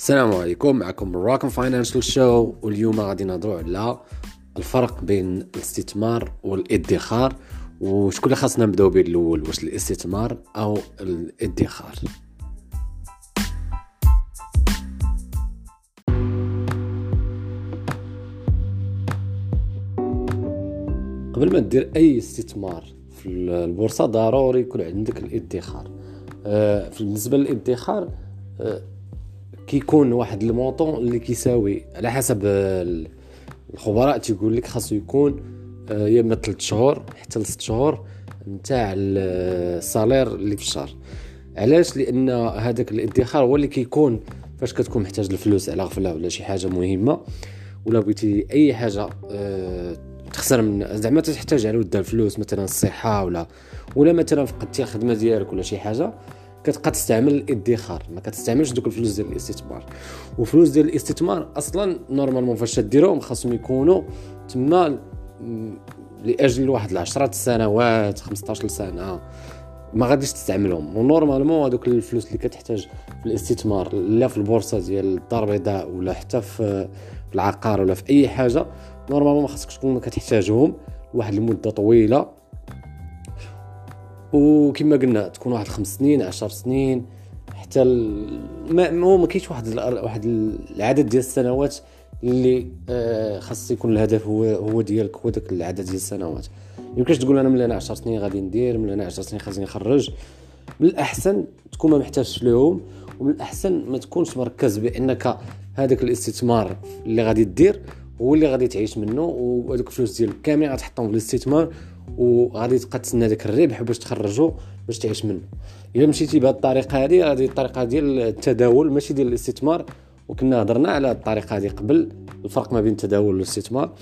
السلام عليكم معكم Moroccan Financial Show واليوم غادي نهضروا على الفرق بين الاستثمار والادخار وشكون اللي خاصنا نبداو به الأول؟ واش الاستثمار أو الادخار؟ قبل ما دير أي استثمار في البورصة ضروري يكون عندك الادخار. آه، بالنسبة للادخار آه، كيكون واحد المونطون اللي كيساوي على حسب الخبراء تيقول لك خاصو يكون آه، يا إما 3 شهور حتى ل 6 شهور نتاع السالير اللي في الشهر. علاش؟ لأن هذاك الادخار هو اللي كيكون فاش كتكون محتاج الفلوس على غفلة ولا شي حاجة مهمة. ولا بغيتي أي حاجة أه تخسر من زعما تحتاج على ود الفلوس مثلا الصحة ولا ولا مثلا فقدتي الخدمة ديالك ولا شي حاجة. كتبقى تستعمل الادخار ما كتستعملش دوك الفلوس ديال الاستثمار. وفلوس ديال الاستثمار أصلا normalement فاش تديرهم خاصهم يكونوا تما لأجل واحد 10 سنوات 15 سنة. ما غاديش تستعملهم. و normalement هذوك الفلوس اللي كتحتاج في الاستثمار لا في البورصة ديال الدار البيضاء ولا حتى في العقار ولا في أي حاجة نورمالمون ما خاصكش تكون كتحتاجهم واحد المدة طويلة. وكما قلنا تكون واحد خمس سنين عشر سنين حتى ما هو ما كاينش واحد واحد العدد ديال السنوات اللي آه خاص يكون الهدف هو هو ديالك هو داك العدد ديال السنوات. يمكنش تقول أنا من أنا 10 سنين غادي ندير من أنا 10 سنين خاصني نخرج. من الاحسن تكون ما محتاجش لهم ومن الاحسن ما تكونش مركز بأنك هذاك الاستثمار اللي غادي دير هو اللي غادي تعيش منه وهذوك الفلوس ديالك كاملين غتحطهم في الاستثمار. وغادي تبقى تسنى داك الربح باش تخرجو باش تعيش منه. إلا مشيتي بهذه الطريقة هذه هذه الطريقة ديال التداول ماشي ديال الاستثمار وكنا هضرنا على الطريقة هذه قبل الفرق ما بين التداول والاستثمار.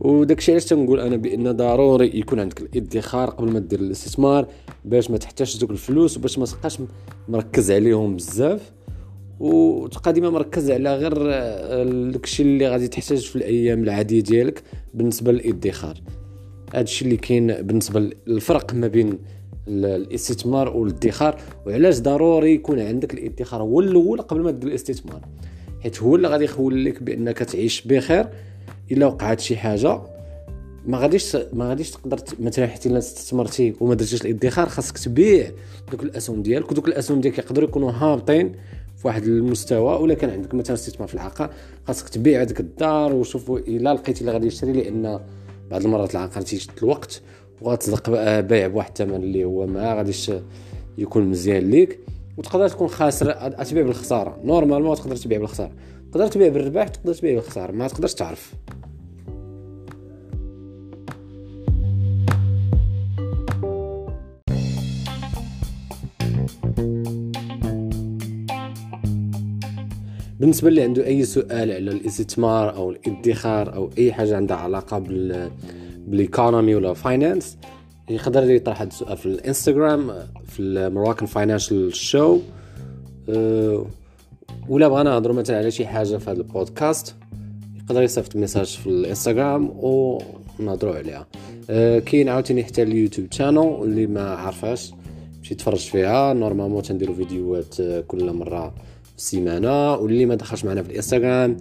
وداكشي علاش تنقول أنا بأن ضروري يكون عندك الإدخار قبل ما دير الاستثمار باش ما تحتاجش دوك الفلوس وباش ما تبقاش مركز عليهم بزاف. وتبقى ديما مركز على غير داكشي اللي غادي تحتاج في الأيام العادية ديالك بالنسبة للإدخار. هادشي اللي كاين بالنسبة للفرق ما بين الاستثمار والادخار وعلاش ضروري يكون عندك الادخار هو الأول قبل ما دير الاستثمار؟ حيت هو اللي غادي يخول لك بأنك تعيش بخير إلا وقعت شي حاجة. ما غاديش ما غاديش تقدر مثلا حتى إلا استثمرتي وما درتيش الادخار خاصك تبيع دوك الأسهم ديالك ودوك الأسهم ديالك يقدروا يكونوا هابطين في واحد المستوى ولا كان عندك مثلا استثمار في العقار خاصك تبيع هذيك الدار وشوفوا الا لقيتي اللي غادي يشري لأن بعض المرات العقار تيشد الوقت وغتصدق بيع بواحد الثمن اللي هو ما غاديش يكون مزيان ليك وتقدر تكون خاسر تبيع بالخسارة. نورمالمون تقدر تبيع بالخسارة. تقدر تبيع بالربح تقدر تبيع بالخسارة. ما تقدرش تعرف. بالنسبة اللي عنده أي سؤال على الاستثمار أو الادخار أو أي حاجة عندها علاقة بال بال economy ولا finance يقدر يطرح هذا السؤال في الإنستغرام في ال Moroccan Financial Show ولا بغينا نهضروا مثلا على شي حاجة في هذا البودكاست يقدر يصيفط message في الإنستغرام ونهضروا عليها. أه كاين عاوتاني حتى ال YouTube channel اللي ما عارفاش مشي تفرج فيها. normalement تنديروا فيديوهات كل مرة السيمانه واللي ما دخلش معنا في الإنستغرام.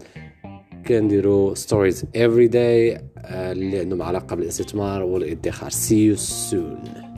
كنديروا stories every day اللي عندهم علاقه بالاستثمار والإدخار. see you soon